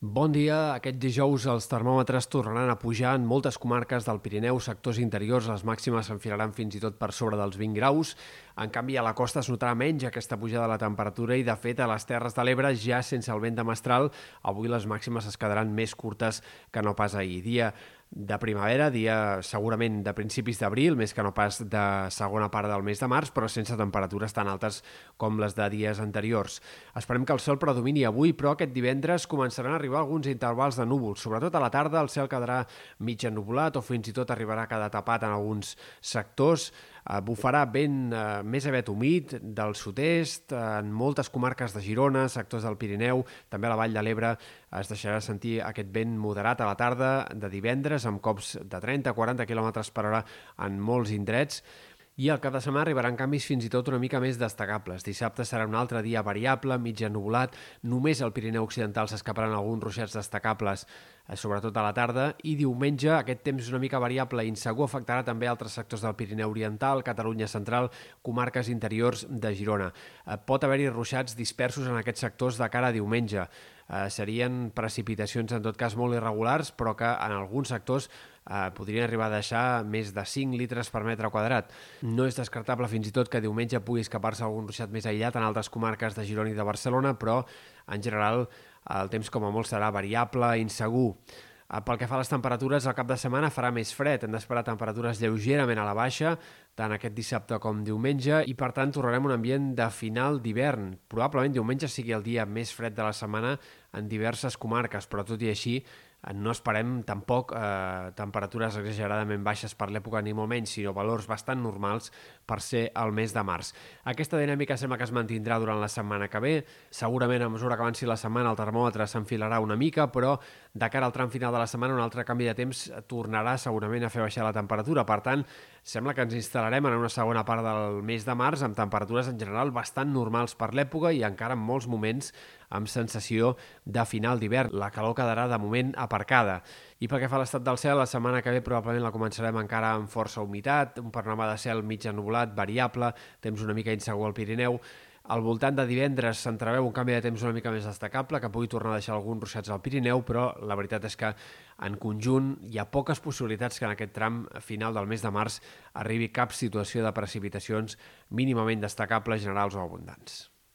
Bon dia. Aquest dijous els termòmetres tornaran a pujar en moltes comarques del Pirineu, sectors interiors. Les màximes s'enfilaran fins i tot per sobre dels 20 graus. En canvi, a la costa es notarà menys aquesta pujada de la temperatura i, de fet, a les Terres de l'Ebre, ja sense el vent de mestral, avui les màximes es quedaran més curtes que no pas ahir. Dia de primavera, dia segurament de principis d'abril, més que no pas de segona part del mes de març, però sense temperatures tan altes com les de dies anteriors. Esperem que el sol predomini avui, però aquest divendres començaran a arribar alguns intervals de núvols. Sobretot a la tarda el cel quedarà mig ennubulat o fins i tot arribarà a quedar tapat en alguns sectors. Eh, bufarà vent eh, més aviat humit del sud-est, en moltes comarques de Girona, sectors del Pirineu, també a la Vall de l'Ebre es deixarà sentir aquest vent moderat a la tarda de divendres amb cops de 30-40 km per hora en molts indrets i al cap de setmana arribaran canvis fins i tot una mica més destacables. Dissabte serà un altre dia variable, mig ennubulat, només al Pirineu Occidental s'escaparan alguns ruixats destacables, eh, sobretot a la tarda, i diumenge aquest temps una mica variable i insegur afectarà també altres sectors del Pirineu Oriental, Catalunya Central, comarques interiors de Girona. Eh, pot haver-hi ruixats dispersos en aquests sectors de cara a diumenge. Eh, serien precipitacions en tot cas molt irregulars, però que en alguns sectors eh, podrien arribar a deixar més de 5 litres per metre quadrat. No és descartable fins i tot que diumenge pugui escapar-se algun ruixat més aïllat en altres comarques de Girona i de Barcelona, però en general el temps com a molt serà variable, insegur. Eh, pel que fa a les temperatures, el cap de setmana farà més fred. Hem d'esperar temperatures lleugerament a la baixa, tant aquest dissabte com diumenge, i per tant tornarem un ambient de final d'hivern. Probablement diumenge sigui el dia més fred de la setmana en diverses comarques, però tot i així no esperem tampoc eh, temperatures exageradament baixes per l'època ni molt menys, sinó valors bastant normals per ser el mes de març. Aquesta dinàmica sembla que es mantindrà durant la setmana que ve. Segurament a mesura que avanci la setmana el termòmetre s'enfilarà una mica, però de cara al tram final de la setmana un altre canvi de temps tornarà segurament a fer baixar la temperatura. Per tant, sembla que ens instal·larem en una segona part del mes de març amb temperatures en general bastant normals per l'època i encara en molts moments amb sensació de final d'hivern. La calor quedarà de moment aparcada. I pel que fa a l'estat del cel, la setmana que ve probablement la començarem encara amb força humitat, un panorama de cel mig ennubulat, variable, temps una mica insegur al Pirineu, al voltant de divendres s'entreveu un canvi de temps una mica més destacable, que pugui tornar a deixar alguns ruixats al Pirineu, però la veritat és que en conjunt hi ha poques possibilitats que en aquest tram final del mes de març arribi cap situació de precipitacions mínimament destacables, generals o abundants.